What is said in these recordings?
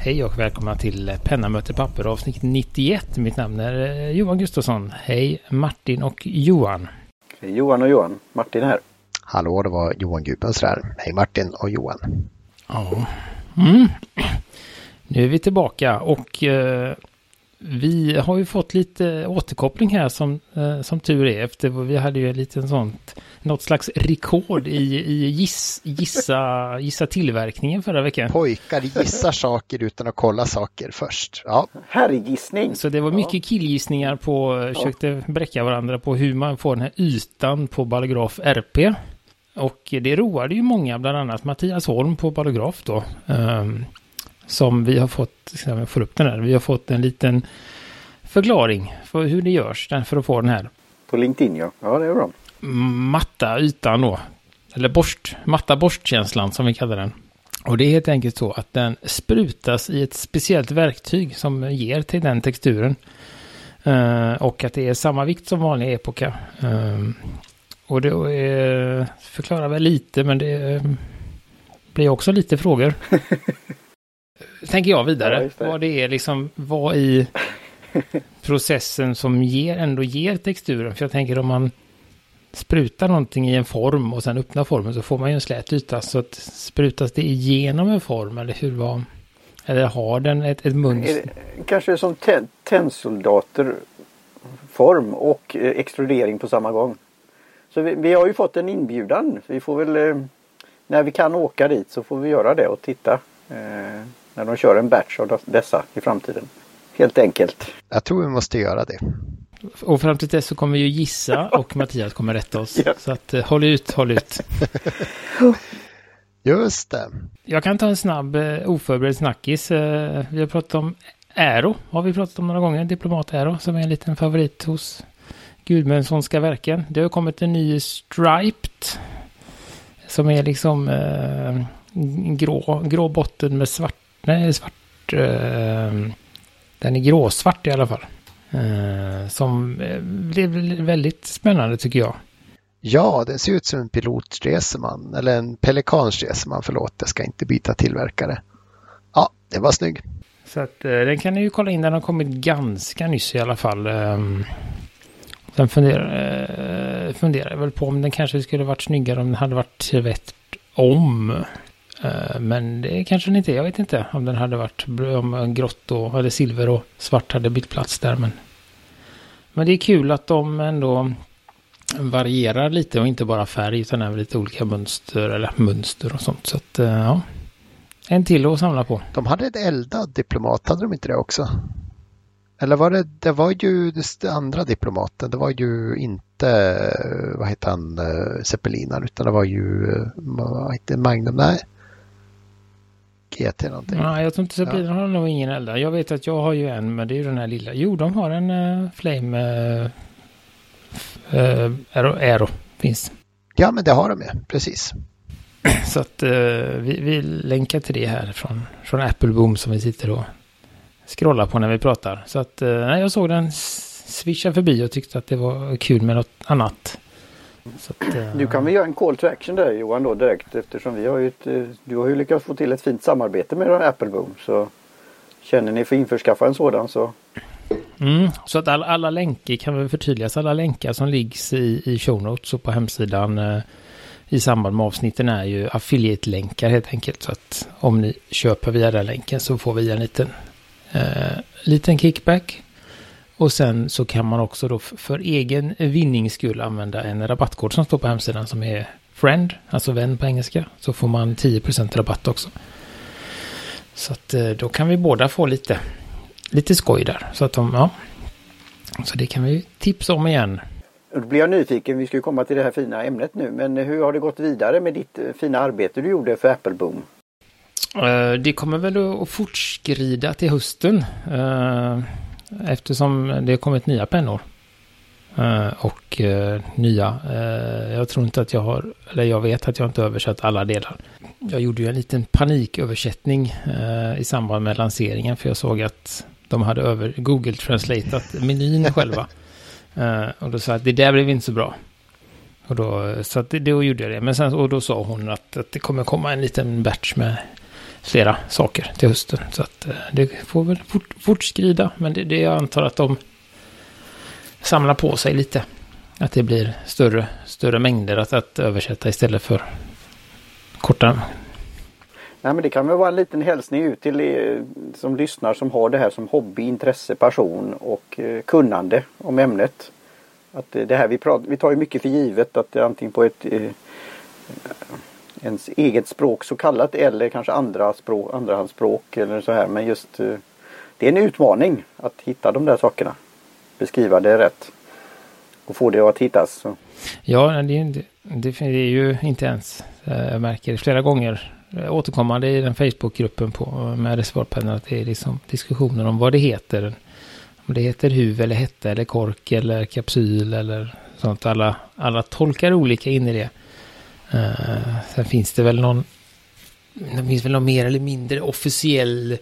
Hej och välkomna till Penna möter papper avsnitt 91. Mitt namn är eh, Johan Gustafsson. Hej Martin och Johan. Hej Johan och Johan. Martin här. Hallå, det var Johan Gubens här. Hej Martin och Johan. Ja. Mm. Nu är vi tillbaka och eh, vi har ju fått lite återkoppling här som, eh, som tur är. Efter vi hade ju en liten sånt, något slags rekord i, i giss, gissa, gissa tillverkningen förra veckan. Pojkar gissar saker utan att kolla saker först. Ja. Herrgissning. Så det var mycket killgissningar på, ja. försökte bräcka varandra på hur man får den här ytan på ballograf RP. Och det roade ju många, bland annat Mattias Holm på ballograf då. Um, som vi har fått, jag får upp den här, vi har fått en liten förklaring för hur det görs för att få den här. På LinkedIn ja, ja det är bra. Matta ytan då, eller borst, matta borstkänslan som vi kallar den. Och det är helt enkelt så att den sprutas i ett speciellt verktyg som ger till den texturen. Uh, och att det är samma vikt som vanlig epoka. Uh, och det uh, förklarar väl lite men det blir också lite frågor. tänker jag vidare. Ja, det. Vad det är liksom, vad i processen som ger, ändå ger texturen. För jag tänker om man sprutar någonting i en form och sen öppnar formen så får man ju en slät yta. Så att sprutas det igenom en form eller hur var... Eller har den ett, ett mönster? Kanske som te tennsoldater form och eh, extrudering på samma gång. Så vi, vi, har ju fått en inbjudan. Vi får väl eh, när vi kan åka dit så får vi göra det och titta. När de kör en batch av dessa i framtiden. Helt enkelt. Jag tror vi måste göra det. Och fram till dess så kommer vi ju gissa och Mattias kommer rätta oss. Ja. Så att eh, håll ut, håll ut. Just det. Jag kan ta en snabb eh, oförberedd snackis. Eh, vi har pratat om Aero. Har vi pratat om några gånger. Diplomat Aero som är en liten favorit hos Gudmundssonska verken. Det har kommit en ny Striped. Som är liksom eh, grå, grå botten med svart Nej, är svart. Eh, den är gråsvart i alla fall. Eh, som eh, blev väldigt spännande tycker jag. Ja, den ser ut som en pilotreseman eller en pelikansreseman. Förlåt, jag ska inte byta tillverkare. Ja, det var snygg. Så att den kan ni ju kolla in. Den har kommit ganska nyss i alla fall. Sen funderar, funderar jag väl på om den kanske skulle varit snyggare om den hade varit tvätt om. Eh, men det kanske den inte är. Jag vet inte om den hade varit om grått och eller silver och svart hade bytt plats där. Men, men det är kul att de ändå varierar lite och inte bara färg utan även lite olika mönster eller mönster och sånt. Så att eh, ja, en till att samla på. De hade ett eldad diplomat, hade de inte det också? Eller var det, det var ju det andra diplomaten, det var ju inte, eh, vad heter han, Zeppelinaren, utan det var ju, vad heter Magnum, nej. GT någonting. Nej, jag tror inte Zeppelin ja. har nog ingen eldad. Jag vet att jag har ju en, men det är ju den här lilla. Jo, de har en uh, Flame uh, uh, Aero, Aero. Finns. Ja, men det har de ju. Precis. Så att uh, vi, vi länkar till det här från, från Apple Boom som vi sitter och scrollar på när vi pratar. Så att uh, jag såg den swisha förbi och tyckte att det var kul med något annat. Att, uh... Nu kan vi göra en call to action där Johan då direkt eftersom vi har ju ett, eh, du har ju lyckats få till ett fint samarbete med Apple Boom. Så känner ni för att införskaffa en sådan så Mm, så att alla, alla länkar kan vi förtydligas. Alla länkar som liggs i, i show notes och på hemsidan eh, i samband med avsnitten är ju affiliate-länkar helt enkelt. Så att om ni köper via den länken så får vi en liten, eh, liten kickback. Och sen så kan man också då för egen vinnings skull använda en rabattkod som står på hemsidan som är friend, alltså vän på engelska. Så får man 10% rabatt också. Så att eh, då kan vi båda få lite, lite skoj där. Så att de, ja. Så det kan vi tipsa om igen. Då blir jag nyfiken, vi ska ju komma till det här fina ämnet nu. Men hur har det gått vidare med ditt eh, fina arbete du gjorde för Apple Boom? Eh, det kommer väl att fortskrida till hösten. Eftersom det har kommit nya pennor. Uh, och uh, nya. Uh, jag tror inte att jag har, eller jag vet att jag inte översatt alla delar. Jag gjorde ju en liten paniköversättning i samband med lanseringen för jag såg att de hade över Google translatat menyn själva. och då sa jag att det där blev inte så bra. Och då, så att det, då gjorde jag det. Men sen, och då sa hon att, att det kommer komma en liten batch med flera saker till hösten. Så att eh, det får väl fort, fortskrida. Men det, det jag antar att de samlar på sig lite. Att det blir större, större mängder att, att översätta istället för korta. Nej, men det kan väl vara en liten hälsning ut till er som lyssnar som har det här som hobby, intresse, passion och eh, kunnande om ämnet. Att det här vi, pratar, vi tar ju mycket för givet att det är antingen på ett ens eget språk så kallat eller kanske andra språk, andrahandsspråk eller så här. Men just eh, det är en utmaning att hitta de där sakerna. Beskriva det rätt. Och få det att hittas. Så. Ja, det, det, det är ju inte ens, eh, jag märker flera gånger eh, återkommande i den Facebookgruppen på, med reservoarpennor att det är liksom diskussioner om vad det heter. Om det heter huv eller hetta eller kork eller kapsyl eller sånt. Alla, alla tolkar olika in i det. Uh, sen finns det väl någon, det finns väl någon mer eller mindre officiell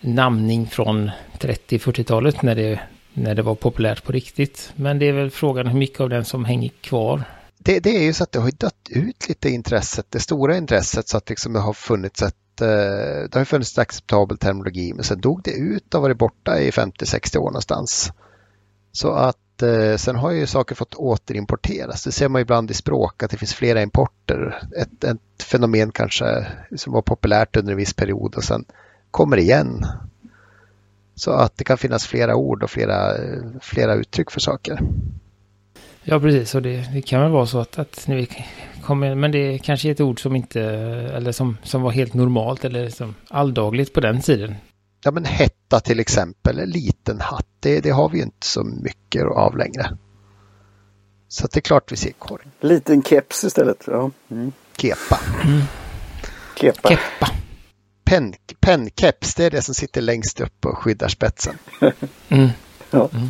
namning från 30-40-talet när det, när det var populärt på riktigt. Men det är väl frågan hur mycket av den som hänger kvar. Det, det är ju så att det har dött ut lite intresset, det stora intresset så att liksom det har funnits ett eh, det har funnits en acceptabel terminologi men sen dog det ut och varit borta i 50-60 år någonstans. Så att eh, sen har ju saker fått återimporteras. Det ser man ibland i språk att det finns flera importer. Ett, ett fenomen kanske som var populärt under en viss period och sen kommer igen. Så att det kan finnas flera ord och flera, flera uttryck för saker. Ja, precis. Och det, det kan väl vara så att, att vi kommer, men det är kanske ett ord som inte, eller som, som var helt normalt eller som alldagligt på den tiden ja men hetta till exempel, liten hatt, det, det har vi inte så mycket av längre. Så det är klart vi ser korg. Liten keps istället. Ja. Mm. Kepa. Mm. Kepa. Keppa. Pen, penkeps, det är det som sitter längst upp och skyddar spetsen. Mm. Ja. Mm.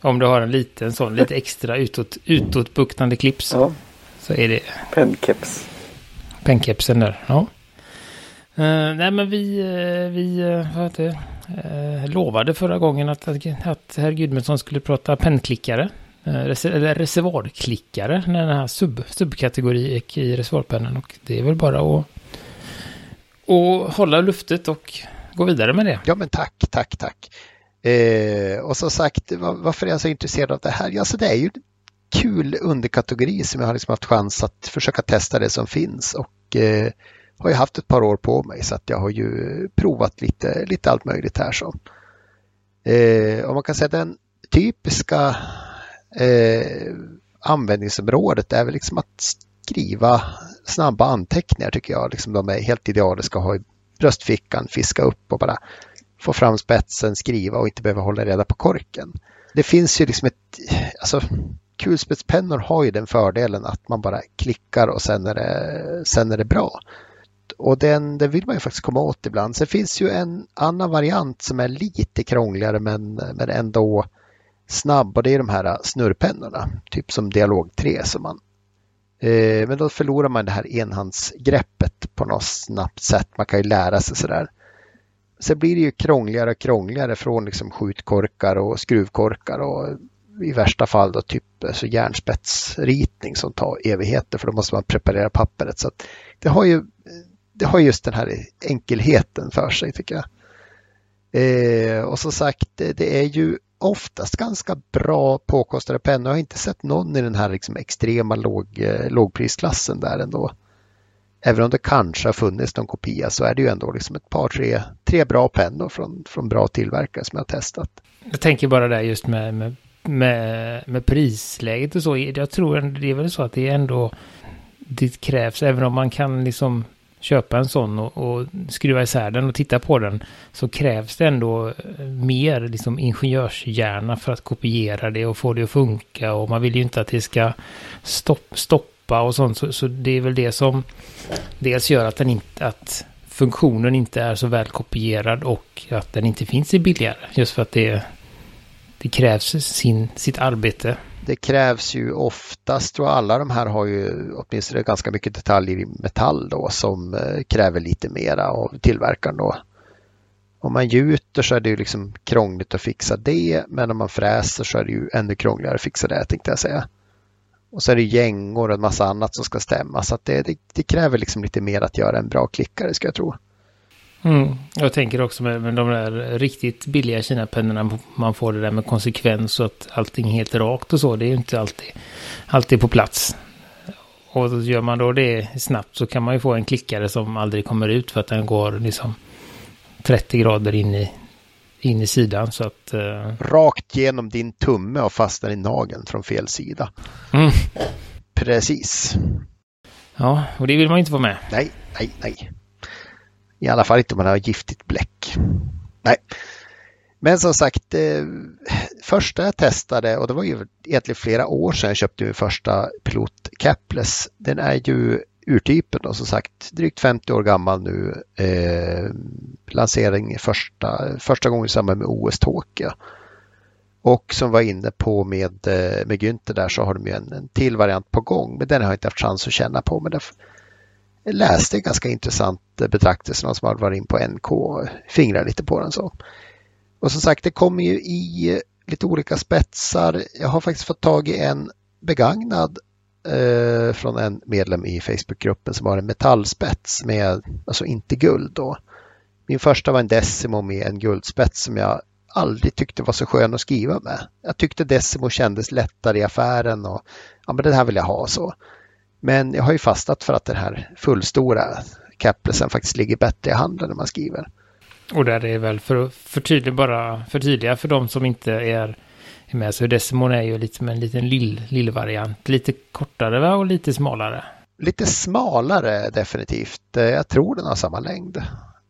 Om du har en liten sån, lite extra utåt, utåtbuktande clips. Ja. Så är det... Penkeps. Penkepsen där, ja. Uh, nej men vi, uh, vi uh, vad heter uh, lovade förra gången att, att, att herr Gudmundsson skulle prata pennklickare. Res eller reservoarklickare, den här sub, subkategori i reservoarpennan. Och det är väl bara att, att hålla luftet och gå vidare med det. Ja men tack, tack, tack. Och som sagt, var, varför är jag så intresserad av det här? Ja, så det är ju en kul underkategori som jag har liksom haft chans att försöka testa det som finns. Och har jag haft ett par år på mig så att jag har ju provat lite, lite allt möjligt här. Så. Eh, och man kan säga den typiska eh, användningsområdet är väl liksom att skriva snabba anteckningar tycker jag. Liksom de är helt idealiska att ha i bröstfickan, fiska upp och bara få fram spetsen, skriva och inte behöva hålla reda på korken. Det finns ju liksom ett, alltså kulspetspennor har ju den fördelen att man bara klickar och sen är det, sen är det bra och den, den vill man ju faktiskt komma åt ibland. Sen finns ju en annan variant som är lite krångligare men, men ändå snabb och det är de här snurrpennorna, typ som Dialog 3 som man eh, men då förlorar man det här enhandsgreppet på något snabbt sätt. Man kan ju lära sig sådär. Sen blir det ju krångligare och krångligare från liksom skjutkorkar och skruvkorkar och i värsta fall då typ alltså järnspetsritning som tar evigheter för då måste man preparera pappret. Så det har ju det har just den här enkelheten för sig tycker jag. Eh, och som sagt, det är ju oftast ganska bra påkostade pennor. Jag har inte sett någon i den här liksom extrema låg, eh, lågprisklassen där ändå. Även om det kanske har funnits någon kopia så är det ju ändå liksom ett par, tre, tre bra pennor från, från bra tillverkare som jag har testat. Jag tänker bara där just med, med, med, med prisläget och så. Jag tror det är väl så att det är ändå det krävs, även om man kan liksom köpa en sån och, och skruva isär den och titta på den så krävs det ändå eh, mer liksom ingenjörshjärna för att kopiera det och få det att funka. Och man vill ju inte att det ska stopp, stoppa och sånt. Så, så, det är väl det som dels gör att den inte att funktionen inte är så väl kopierad och att den inte finns i billigare. Just för att det, det krävs sin, sitt arbete det krävs ju oftast, tror alla de här har ju åtminstone ganska mycket detaljer i metall då som eh, kräver lite mera av tillverkaren då. Om man gjuter så är det ju liksom krångligt att fixa det, men om man fräser så är det ju ännu krångligare att fixa det tänkte jag säga. Och så är det gängor och en massa annat som ska stämma så att det, det, det kräver liksom lite mer att göra en bra klickare ska jag tro. Mm. Jag tänker också med, med de där riktigt billiga Kina-pennorna, man får det där med konsekvens och att allting är helt rakt och så. Det är ju inte alltid, alltid på plats. Och gör man då det snabbt så kan man ju få en klickare som aldrig kommer ut för att den går liksom 30 grader in i, in i sidan. Så att, uh... Rakt genom din tumme och fastnar i nageln från fel sida. Mm. Precis. Ja, och det vill man inte vara med. Nej, nej, nej. I alla fall inte om man har giftigt bläck. Nej. Men som sagt, eh, första jag testade och det var ju egentligen flera år sedan jag köpte min första Pilot Capless. Den är ju urtypen och som sagt drygt 50 år gammal nu. Eh, lansering första, första gången i samband med OS Tokyo. Och som var inne på med, eh, med Günther där så har de ju en, en till variant på gång. Men den har jag inte haft chans att känna på. Men läste en ganska intressant eh, betraktelse, någon som hade varit in på NK och fingrar lite på den. så. Och som sagt, det kommer ju i eh, lite olika spetsar. Jag har faktiskt fått tag i en begagnad eh, från en medlem i Facebookgruppen som har en metallspets med, alltså inte guld då. Min första var en Decimo med en guldspets som jag aldrig tyckte var så skön att skriva med. Jag tyckte Decimo kändes lättare i affären och ja, men det här vill jag ha så. Men jag har ju fastnat för att den här fullstora caplesen faktiskt ligger bättre i handen när man skriver. Och där är väl för att förtydliga, bara förtydliga för de som inte är med. Så Decimon är ju lite med en liten lill, lill variant. Lite kortare va? och lite smalare. Lite smalare definitivt. Jag tror den har samma längd.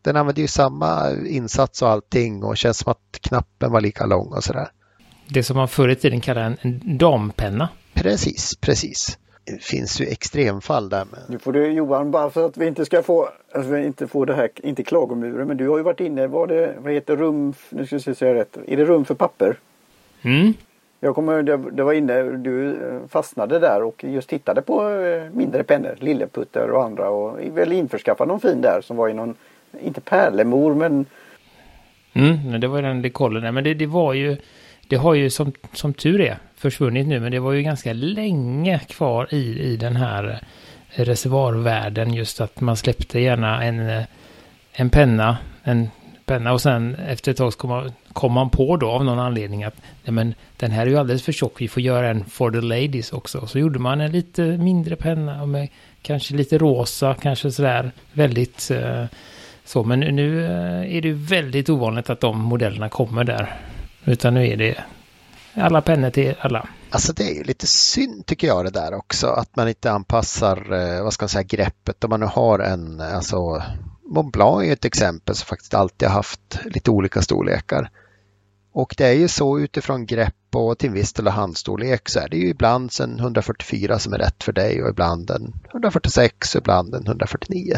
Den använder ju samma insats och allting och känns som att knappen var lika lång och sådär. Det som man förr i tiden kallade en dampenna. Precis, precis. Det finns ju extremfall där. Med. Nu får du Johan, bara för att vi inte ska få, alltså inte få det här, inte klagomuren, men du har ju varit inne, var det, vad heter rum, nu ska jag säga rätt, är det rum för papper? Mm. Jag kommer, det, det var inne, du eh, fastnade där och just tittade på eh, mindre pennor, Lilleputter och andra och väl införskaffade någon fin där som var i någon, inte pärlemor men Mm, det var den dekollen men det, det var ju, det har ju som, som tur är försvunnit nu, men det var ju ganska länge kvar i, i den här reservoarvärlden, just att man släppte gärna en, en penna, en penna och sen efter ett tag kom man, kom man på då av någon anledning att nej men, den här är ju alldeles för tjock, vi får göra en for the ladies också. Och så gjorde man en lite mindre penna med kanske lite rosa, kanske sådär väldigt eh, så. Men nu eh, är det väldigt ovanligt att de modellerna kommer där. Utan nu är det alla pennor till alla. Alltså det är ju lite synd tycker jag det där också att man inte anpassar, eh, vad ska man säga, greppet om man nu har en, alltså Mont Blanc är ett exempel som faktiskt alltid har haft lite olika storlekar. Och det är ju så utifrån grepp och till viss del handstorlek så är det ju ibland en 144 som är rätt för dig och ibland en 146 och ibland en 149.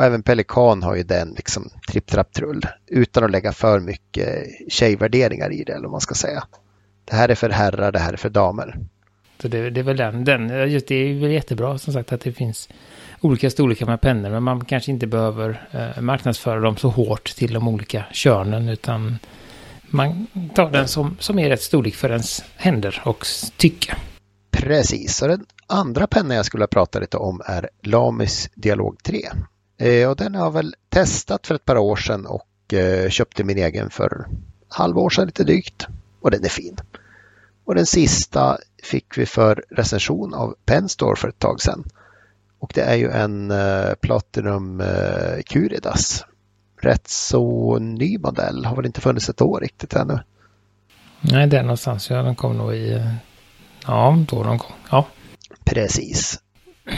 Och även Pelikan har ju den liksom tripp trapp trull utan att lägga för mycket tjejvärderingar i det eller vad man ska säga. Det här är för herrar, det här är för damer. Så det, det är väl den, den just det är väl jättebra som sagt att det finns olika storlekar med pennor men man kanske inte behöver eh, marknadsföra dem så hårt till de olika könen utan man tar den som, som är rätt storlek för ens händer och tycke. Precis, och den andra pennan jag skulle prata lite om är Lamis Dialog 3. Eh, och den har jag väl testat för ett par år sedan och eh, köpte min egen för halvår sedan lite drygt. Och den är fin. Och den sista fick vi för recension av Penstore för ett tag sedan. Och det är ju en uh, Platinum Curidas. Rätt så ny modell, har väl inte funnits ett år riktigt ännu. Nej, det är någonstans. Ja, den kom nog i... Ja, då någon gång. Ja. Precis.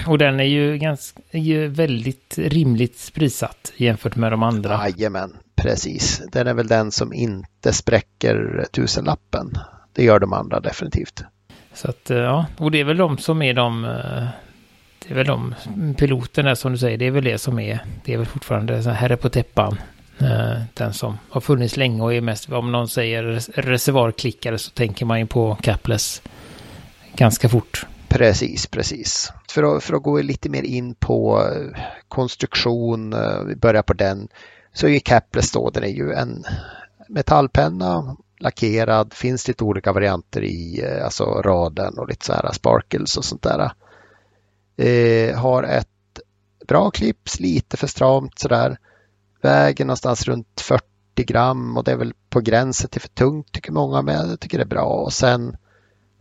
Och den är ju, ganska, ju väldigt rimligt prissatt jämfört med de andra. Jajamän, precis. Den är väl den som inte spräcker tusenlappen. Det gör de andra definitivt. Så att, ja, och det är väl de som är de det är väl de piloterna som du säger, det är väl det som är, det är väl fortfarande så herre på täppan. Eh, den som har funnits länge och är mest, om någon säger reservoarklickare så tänker man ju på Capless ganska fort. Precis, precis. För att, för att gå lite mer in på eh, konstruktion, eh, vi börjar på den, så är Capless då, den är ju en metallpenna, lackerad, finns lite olika varianter i eh, alltså raden och lite så här sparkles och sånt där. Eh, har ett bra clips, lite för stramt sådär. väger någonstans runt 40 gram och det är väl på gränsen till för tungt tycker många, men jag tycker det är bra. Och sen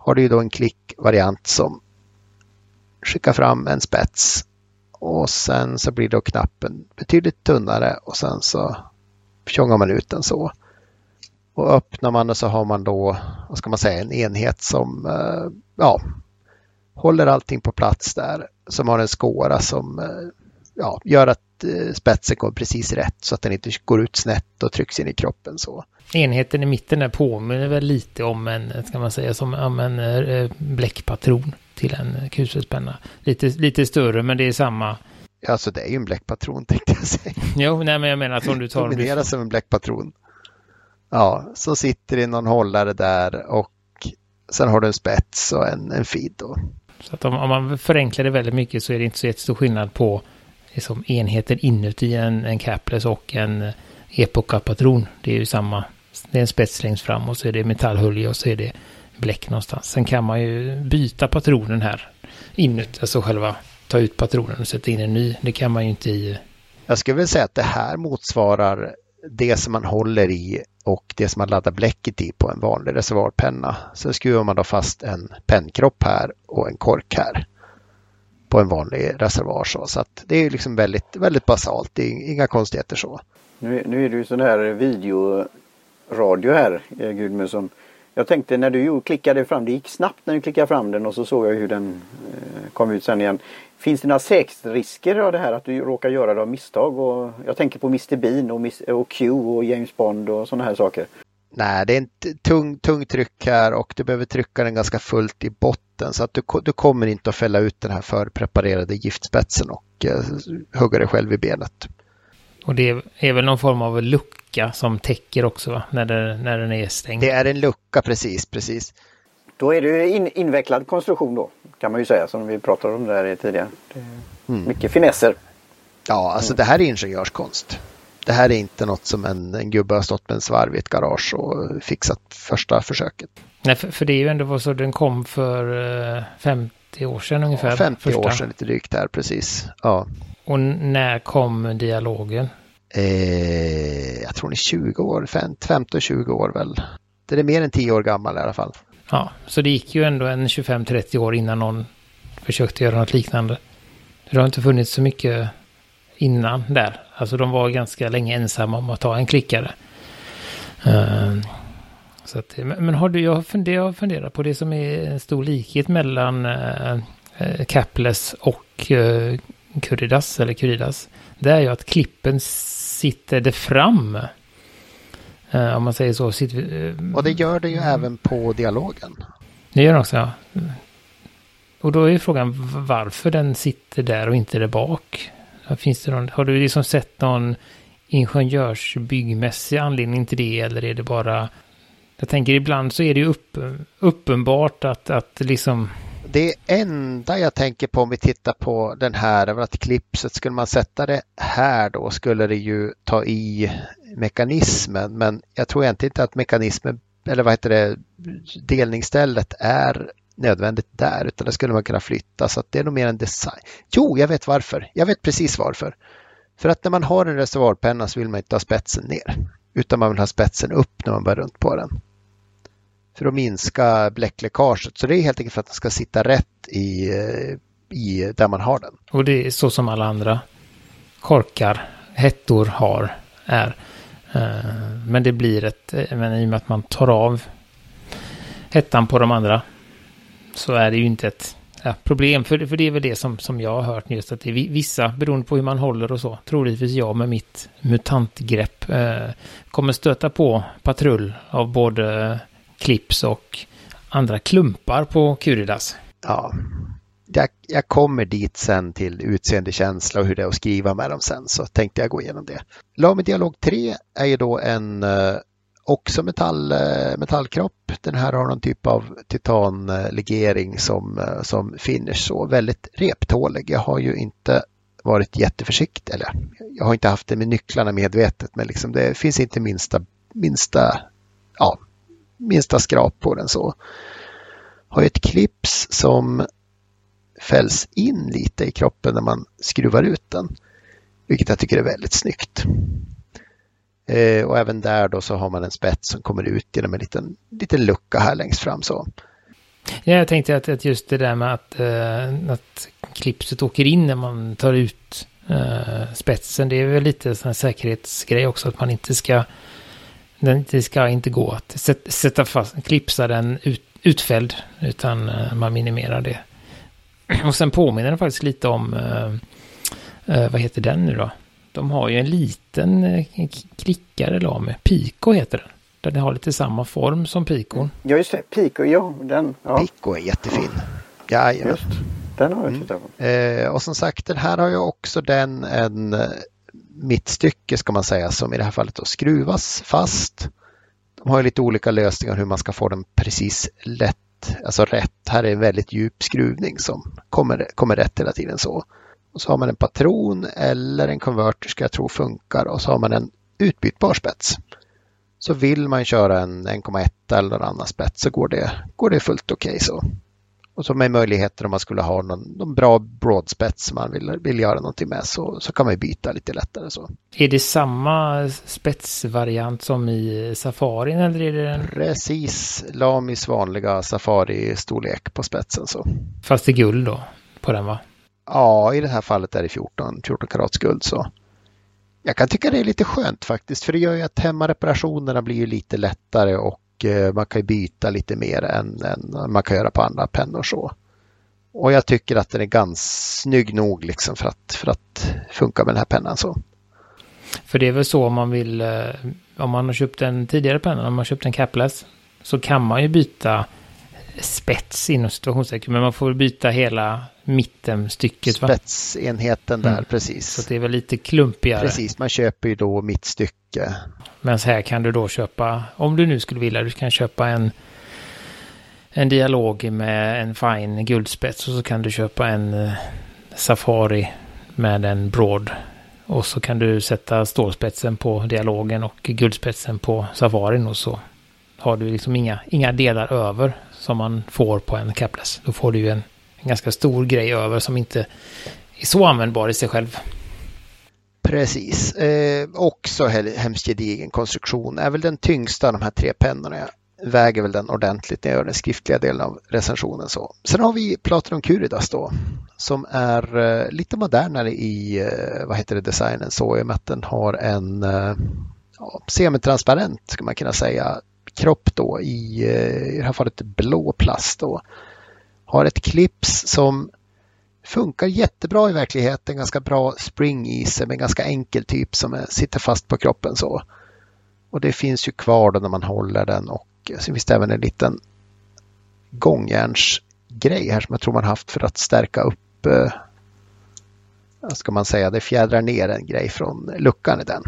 har du ju då en klickvariant som skickar fram en spets och sen så blir då knappen betydligt tunnare och sen så tjongar man ut den så. Och öppnar man och så har man då, vad ska man säga, en enhet som eh, ja, håller allting på plats där. Som har en skåra som eh, ja, gör att eh, spetsen går precis rätt så att den inte går ut snett och trycks in i kroppen så. Enheten i mitten där påminner väl lite om en, ska man säga, som om en bläckpatron till en kulspetspenna. Lite, lite större men det är samma. Alltså det är ju en bläckpatron tänkte jag säga. Jo, nej men jag menar att om du tar... Domineras som en bläckpatron. Ja, så sitter det någon hållare där och sen har du en spets och en, en feed då. Så att om, om man förenklar det väldigt mycket så är det inte så jättestor skillnad på liksom, enheter inuti en, en capless och en eh, epoca-patron. Det är ju samma. Det är en spets längst fram och så är det metallhölje och så är det bläck någonstans. Sen kan man ju byta patronen här inuti, alltså själva ta ut patronen och sätta in en ny. Det kan man ju inte i. Eh, Jag skulle vilja säga att det här motsvarar det som man håller i och det som man laddar bläcket i på en vanlig reservoarpenna. Så skruvar man då fast en pennkropp här och en kork här på en vanlig reservoar. Så, så att det är liksom väldigt, väldigt basalt, det är inga konstigheter så. Nu, nu är det ju sån här videoradio här, Gudmundsson. Gudmund, som jag tänkte när du klickade fram, det gick snabbt när du klickade fram den och så såg jag hur den eh, kom ut sen igen. Finns det några säkerhetsrisker av det här att du råkar göra det av misstag? Och jag tänker på Mr Bean och, Miss, och Q och James Bond och sådana här saker. Nej, det är ett tung, tung tryck här och du behöver trycka den ganska fullt i botten så att du, du kommer inte att fälla ut den här förpreparerade giftspetsen och eh, hugga dig själv i benet. Och det är väl någon form av lucka som täcker också va? När, det, när den är stängd? Det är en lucka precis, precis. Då är det in, invecklad konstruktion då kan man ju säga som vi pratade om där tidigare. Mm. Mycket finesser. Ja, alltså mm. det här är ingenjörskonst. Det här är inte något som en, en gubbe har stått med en svarv i ett garage och fixat första försöket. Nej, för, för det är ju ändå så den kom för 50 år sedan ungefär. Ja, 50 första. år sedan lite drygt där, precis. Ja. Och när kom dialogen? Eh, jag tror den är 20 år, 15-20 år väl. Det är mer än 10 år gammal i alla fall. Ja, så det gick ju ändå en 25-30 år innan någon försökte göra något liknande. Det har inte funnits så mycket innan där. Alltså de var ganska länge ensamma om att ta en klickare. Uh, så att, men har du, jag funderat, funderat på det som är en stor likhet mellan uh, Capless och uh, eller Kuridas. Det är ju att klippen sitter det fram. Uh, om man säger så. Sitter, uh, och det gör det ju mm. även på dialogen. Det gör det också, ja. Och då är frågan varför den sitter där och inte där bak. Finns det någon, har du liksom sett någon ingenjörsbyggmässig anledning till det eller är det bara... Jag tänker ibland så är det ju upp, uppenbart att, att liksom det enda jag tänker på om vi tittar på den här, att klipset, skulle man sätta det här då skulle det ju ta i mekanismen. Men jag tror egentligen inte att mekanismen, eller vad heter det, delningsstället är nödvändigt där, utan det skulle man kunna flytta. Så att det är nog mer en design. Jo, jag vet varför. Jag vet precis varför. För att när man har en reservoarpenna så vill man inte ha spetsen ner, utan man vill ha spetsen upp när man bär runt på den för att minska bläckläckaget. Så det är helt enkelt för att den ska sitta rätt i, i där man har den. Och det är så som alla andra korkar, hettor har, är. Eh, men det blir ett, eh, men i och med att man tar av hettan på de andra så är det ju inte ett ja, problem. För, för det är väl det som, som jag har hört just att det är vissa, beroende på hur man håller och så, troligtvis jag med mitt mutantgrepp, eh, kommer stöta på patrull av både clips och andra klumpar på Kuridas. Ja, jag, jag, kommer dit sen till utseendekänsla och hur det är att skriva med dem sen så tänkte jag gå igenom det. Lami Dialog 3 är ju då en eh, också metall, eh, metallkropp. Den här har någon typ av titanlegering som, eh, som finish så väldigt reptålig. Jag har ju inte varit jätteförsiktig, eller jag har inte haft det med nycklarna medvetet men liksom det finns inte minsta, minsta ja, minsta skrap på den så. Har ett clips som fälls in lite i kroppen när man skruvar ut den. Vilket jag tycker är väldigt snyggt. Eh, och även där då så har man en spets som kommer ut genom en liten, liten lucka här längst fram så. Ja, jag tänkte att, att just det där med att, eh, att klipset åker in när man tar ut eh, spetsen, det är väl lite sån här säkerhetsgrej också, att man inte ska, det ska inte gå att sätta fast, klipsa den ut, utfälld, utan eh, man minimerar det. Och sen påminner den faktiskt lite om, eh, eh, vad heter den nu då? De har ju en liten klickare la med, Pico heter den. Den har lite samma form som pikon. Ja just det, Pico, ja. Den, ja. Pico är jättefin. Ja, just Den har jag mm. tittat på. Eh, och som sagt den här har ju också den en eh, mittstycke ska man säga som i det här fallet då skruvas fast. De har ju lite olika lösningar hur man ska få den precis lätt, alltså rätt. Här är en väldigt djup skruvning som kommer, kommer rätt hela tiden så. Och så har man en patron eller en konverter ska jag tro funkar och så har man en utbytbar spets. Så vill man köra en 1,1 eller någon annan spets så går det, går det fullt okej okay så. Och så med möjligheter om man skulle ha någon, någon bra broadspets som man vill, vill göra någonting med så, så kan man byta lite lättare så. Är det samma spetsvariant som i Safarin eller är det en... Precis, Lamis vanliga Safari-storlek på spetsen så. Fast i guld då på den va? Ja, i det här fallet är det 14, 14 karats guld så. Jag kan tycka det är lite skönt faktiskt för det gör ju att hemmareparationerna blir ju lite lättare och eh, man kan byta lite mer än, än man kan göra på andra pennor så. Och jag tycker att den är ganska snygg nog liksom för att, för att funka med den här pennan så. För det är väl så om man vill, eh, om man har köpt en tidigare penna, om man har köpt en capless, så kan man ju byta spets inom situationstecken, men man får byta hela mittenstycket. Spetsenheten där, mm. precis. Så det är väl lite klumpigare. Precis, man köper ju då mittstycke. Men så här kan du då köpa, om du nu skulle vilja, du kan köpa en en dialog med en fine guldspets och så kan du köpa en uh, Safari med en broad. Och så kan du sätta stålspetsen på dialogen och guldspetsen på Safarin och så har du liksom inga, inga delar över som man får på en capless. Då får du ju en, en ganska stor grej över som inte är så användbar i sig själv. Precis. Eh, också hemskt gedigen konstruktion. Är väl den tyngsta av de här tre pennorna. Jag väger väl den ordentligt när jag gör den skriftliga delen av recensionen. Så. Sen har vi Platinum Curidas då. Som är eh, lite modernare i eh, vad heter det, designen så i och med att den har en eh, ja, semitransparent ska man kunna säga kropp då i, eh, i det här fallet blå plast då. har ett clips som funkar jättebra i verkligheten, ganska bra spring i sig men ganska enkel typ som sitter fast på kroppen så. Och det finns ju kvar då när man håller den och eh, så finns det även en liten gångjärnsgrej här som jag tror man haft för att stärka upp, eh, vad ska man säga, det fjädrar ner en grej från luckan i den.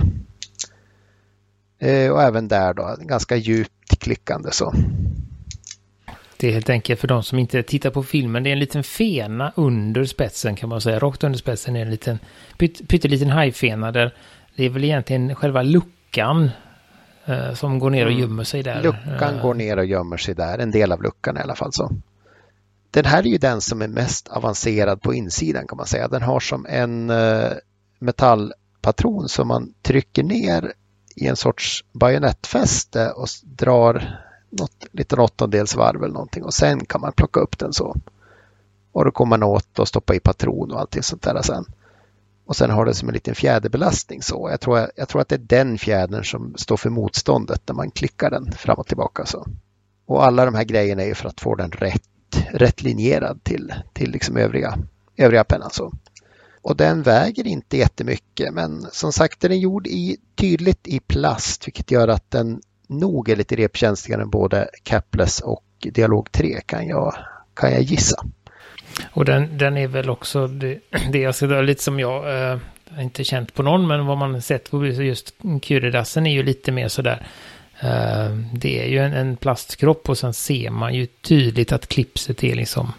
Eh, och även där då, ganska djupt klickande så. Det är helt enkelt för de som inte tittar på filmen. Det är en liten fena under spetsen kan man säga. Rakt under spetsen är en liten pytt, pytteliten hajfena där det är väl egentligen själva luckan eh, som går ner och mm. gömmer sig där. Luckan går ner och gömmer sig där. En del av luckan i alla fall så. Den här är ju den som är mest avancerad på insidan kan man säga. Den har som en eh, metallpatron som man trycker ner i en sorts bajonettfäste och drar något liten åttondels varv eller någonting och sen kan man plocka upp den så. Och då kommer man åt och stoppa i patron och allting sånt där sen. Och sen har det som en liten fjäderbelastning så. Jag tror, jag tror att det är den fjädern som står för motståndet när man klickar den fram och tillbaka så. Och alla de här grejerna är ju för att få den rätt, rätt linjerad till, till liksom övriga, övriga pennan så. Och den väger inte jättemycket men som sagt den är gjord i, tydligt i plast vilket gör att den nog är lite repkänsligare än både Capless och Dialog 3 kan jag, kan jag gissa. Och den, den är väl också det, det jag ser lite som jag, eh, inte känt på någon men vad man sett på just Curidassen är ju lite mer sådär eh, det är ju en, en, plastkropp och sen ser man ju tydligt att klipset är liksom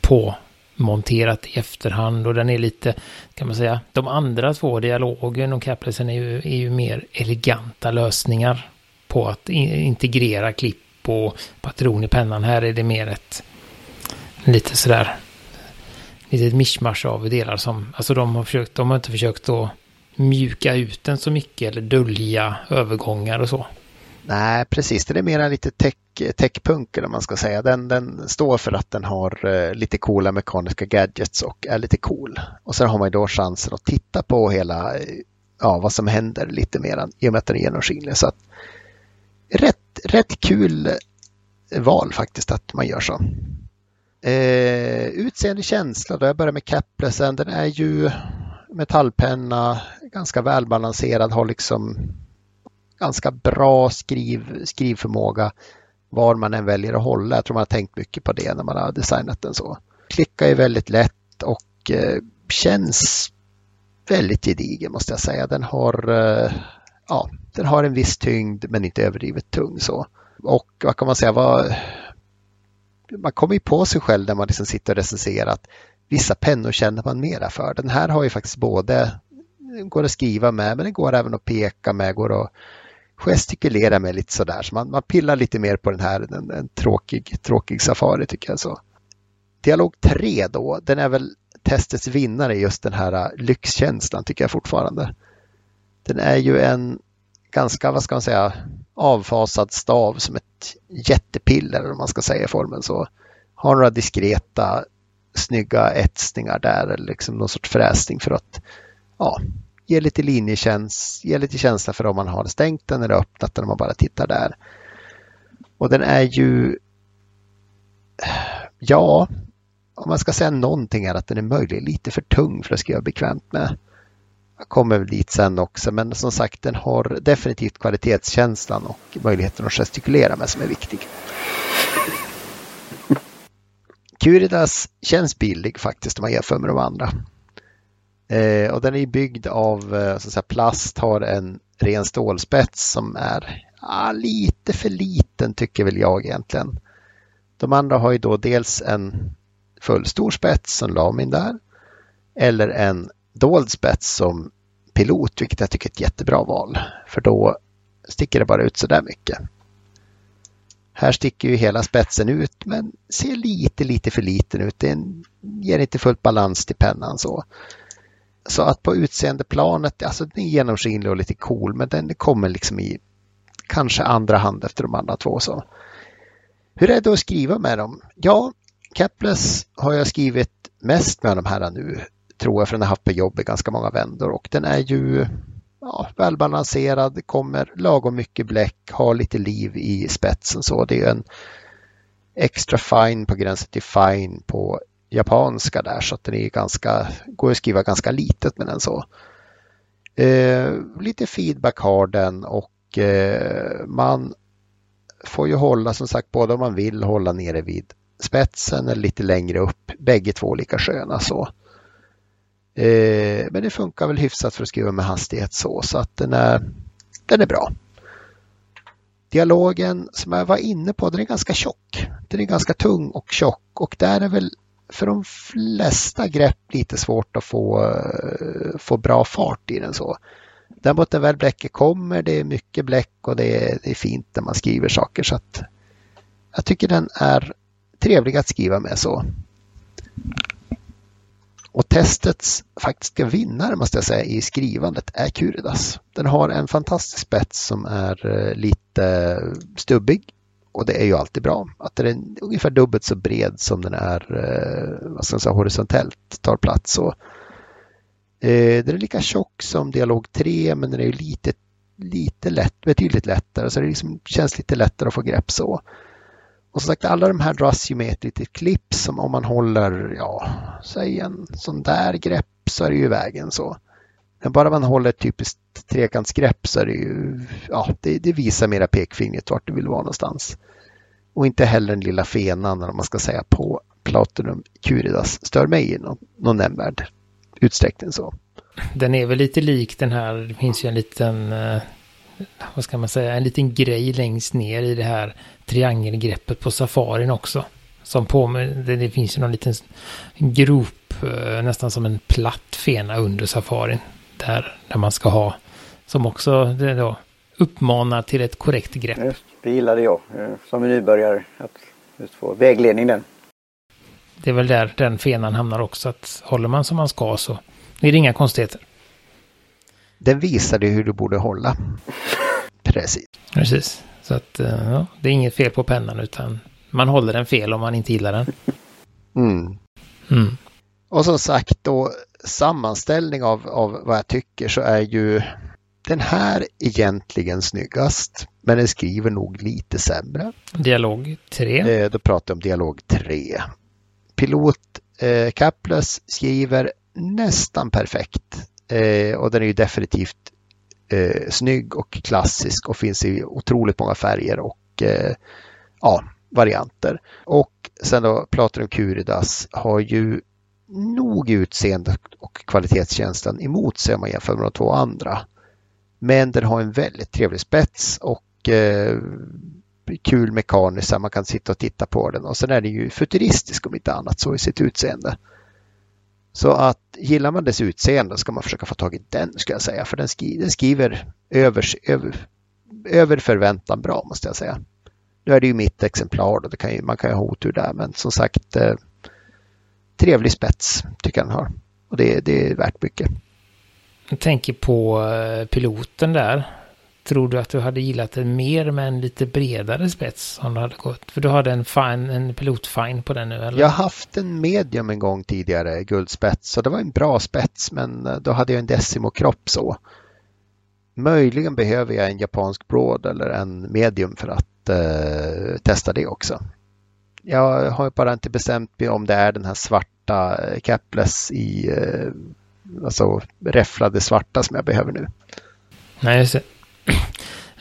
på monterat i efterhand och den är lite, kan man säga, de andra två, dialogen och Caplesen är ju, är ju mer eleganta lösningar på att integrera klipp och patron i pennan. Här är det mer ett lite sådär litet mischmasch av delar som, alltså de har försökt, de har inte försökt att mjuka ut den så mycket eller dölja övergångar och så. Nej, precis. Det är mer lite tech, techpunk eller man ska säga. Den, den står för att den har uh, lite coola mekaniska gadgets och är lite cool. Och sen har man ju då chansen att titta på hela, eh, ja, vad som händer lite mer i och med att den är genomskinlig. Så att, rätt, rätt kul eh, val faktiskt att man gör så. Eh, utseende känsla, då jag börjar med caplessen. den är ju metallpenna, ganska välbalanserad, har liksom ganska bra skriv, skrivförmåga var man än väljer att hålla. Jag tror man har tänkt mycket på det när man har designat den så. Klickar är väldigt lätt och eh, känns väldigt gedigen måste jag säga. Den har, eh, ja, den har en viss tyngd men inte överdrivet tung så. Och vad kan man säga, vad, man kommer ju på sig själv när man liksom sitter och recenserar att vissa pennor känner man mera för. Den här har ju faktiskt både, går att skriva med men det går även att peka med, går att gestikulera med lite sådär. Så man, man pillar lite mer på den här, en, en tråkig, tråkig Safari tycker jag. så. Dialog 3 då, den är väl testets vinnare just den här äh, lyxkänslan tycker jag fortfarande. Den är ju en ganska, vad ska man säga, avfasad stav som ett jättepiller om man ska säga i formen så. Har några diskreta snygga etsningar där eller liksom någon sorts fräsning för att ja, ge lite linjekäns, ge lite känsla för om man har stängt den eller öppnat den om man bara tittar där. Och den är ju ja, om man ska säga någonting är att den är möjligen lite för tung för att skriva bekvämt med. Jag kommer dit sen också, men som sagt den har definitivt kvalitetskänslan och möjligheten att gestikulera med som är viktig. Curidas känns billig faktiskt om man jämför med de andra. Eh, och den är byggd av eh, så att säga, plast, har en ren stålspets som är ah, lite för liten tycker väl jag egentligen. De andra har ju då dels en fullstor spets som lamin där eller en dold spets som pilot, vilket jag tycker är ett jättebra val. För då sticker det bara ut så där mycket. Här sticker ju hela spetsen ut men ser lite, lite för liten ut. Den ger inte fullt balans till pennan så. Så att på utseendeplanet, alltså den är genomskinlig och lite cool men den kommer liksom i kanske andra hand efter de andra två. Så. Hur är det att skriva med dem? Ja, Capless har jag skrivit mest med de här nu tror jag, för den har haft på jobb i ganska många vändor och den är ju ja, välbalanserad, kommer lagom mycket bläck, har lite liv i spetsen så det är en extra fine på gränsen till fine på japanska där så att den är ganska, går att skriva ganska litet med den så. Eh, lite feedback har den och eh, man får ju hålla som sagt både om man vill hålla nere vid spetsen eller lite längre upp, bägge två lika sköna så. Eh, men det funkar väl hyfsat för att skriva med hastighet så, så att den är, den är bra. Dialogen som jag var inne på, den är ganska tjock. Den är ganska tung och tjock och där är väl för de flesta grepp lite svårt att få, eh, få bra fart i den så. Däremot när väl bläcket kommer, det är mycket bläck och det är, det är fint när man skriver saker så att jag tycker den är trevlig att skriva med så. Och testets faktiska vinnare måste jag säga i skrivandet är Curidas. Den har en fantastisk spets som är eh, lite stubbig och det är ju alltid bra. Att den är ungefär dubbelt så bred som den är eh, vad ska jag säga, horisontellt tar plats. Och, eh, den är lika tjock som Dialog 3 men den är lite, lite lätt, betydligt lättare så det liksom känns lite lättare att få grepp så. Och som sagt, alla de här dras ju med ett litet klipp som om man håller, ja, säg en sån där grepp så är det ju vägen så. Men bara man håller typ ett typiskt trekantsgrepp så är det ju, ja, det, det visar mera pekfingret vart du vill vara någonstans. Och inte heller den lilla fenan, eller man ska säga, på Platinum Curidas stör mig i någon, någon nämnvärd utsträckning så. Den är väl lite lik den här, det finns ju en liten eh, vad ska man säga, en liten grej längst ner i det här triangelgreppet på safarin också. Som på det, det finns ju någon liten grop, eh, nästan som en platt fena under safarin. Där, där man ska ha, som också det då, uppmanar till ett korrekt grepp. Just, det gillade jag eh, som nybörjare, att just få vägledning den. Det är väl där den fenan hamnar också, att håller man som man ska så är det inga konstigheter. Den visade hur du borde hålla. Precis. Precis. Så att eh, ja, det är inget fel på pennan utan man håller den fel om man inte gillar den. Mm. Mm. Och som sagt då sammanställning av, av vad jag tycker så är ju den här egentligen snyggast. Men den skriver nog lite sämre. Dialog 3. Eh, då pratar jag om dialog 3. Pilot eh, Kaples skriver nästan perfekt. Eh, och den är ju definitivt eh, snygg och klassisk och finns i otroligt många färger och eh, ja, varianter. Och sen då Platinum Curidas har ju nog utseende och kvalitetskänslan emot sig om man jämför med de två andra. Men den har en väldigt trevlig spets och eh, kul mekaniskt man kan sitta och titta på den och sen är den ju futuristisk om inte annat så i sitt utseende. Så att gillar man dess utseende ska man försöka få tag i den ska jag säga för den, skri den skriver över, över, över förväntan bra måste jag säga. Nu är det ju mitt exemplar och det kan ju, man kan ju ha otur där men som sagt eh, trevlig spets tycker jag den har. Och det, det är värt mycket. Jag tänker på eh, piloten där. Tror du att du hade gillat den mer med en lite bredare spets om du hade gått? För du hade en, fine, en pilotfine på den nu eller? Jag har haft en medium en gång tidigare, guldspets, så det var en bra spets men eh, då hade jag en Decimo-kropp så. Möjligen behöver jag en japansk broad eller en medium för att eh, testa det också. Jag har bara inte bestämt mig om det är den här svarta capless i eh, alltså räfflade svarta som jag behöver nu. Nej, just det.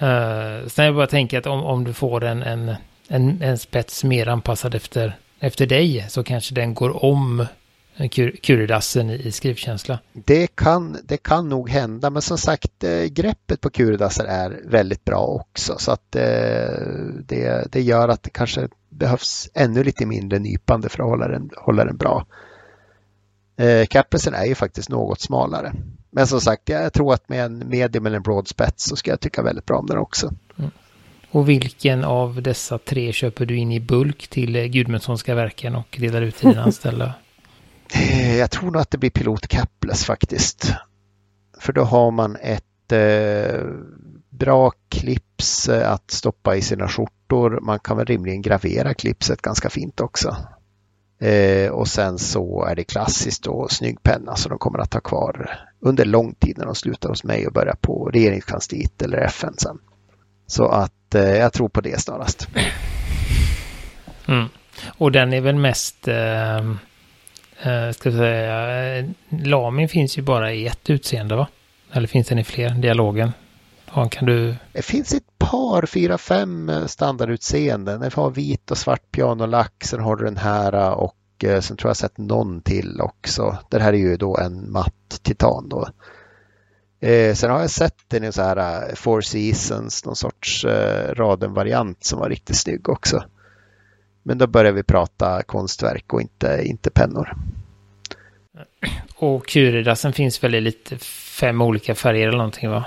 Uh, sen jag bara tänker att om, om du får en, en, en, en spets mer anpassad efter, efter dig så kanske den går om Kuridassen i, i skrivkänsla. Det kan, det kan nog hända, men som sagt eh, greppet på Kuridasser är väldigt bra också så att eh, det, det gör att det kanske behövs ännu lite mindre nypande för att hålla den, hålla den bra. Eh, Capresen är ju faktiskt något smalare. Men som sagt, jag tror att med en medium eller en broad spets så ska jag tycka väldigt bra om den också. Mm. Och vilken av dessa tre köper du in i bulk till Gudmundssonska verken och delar ut till dina anställda? Eh, jag tror nog att det blir Pilot Capless faktiskt. För då har man ett eh, bra clips eh, att stoppa i sina skjortor. Man kan väl rimligen gravera klipset ganska fint också. Eh, och sen så är det klassiskt och snygg penna som de kommer att ha kvar under lång tid när de slutar hos mig och börjar på regeringskansliet eller FN sen. Så att eh, jag tror på det snarast. Mm. Och den är väl mest, eh, eh ska jag säga, eh, Lamin finns ju bara i ett utseende va? Eller finns den i fler, dialogen? Ja, kan du... Det finns ett par, fyra, fem standardutseenden. Den har vit och svart pianolack, sen har du den här och eh, sen tror jag sett någon till också. Det här är ju då en matt titan då. Eh, sen har jag sett den i så här Four Seasons, någon sorts uh, raden-variant som var riktigt snygg också. Men då börjar vi prata konstverk och inte, inte pennor. Och Kuridasen finns väl i lite fem olika färger eller någonting va?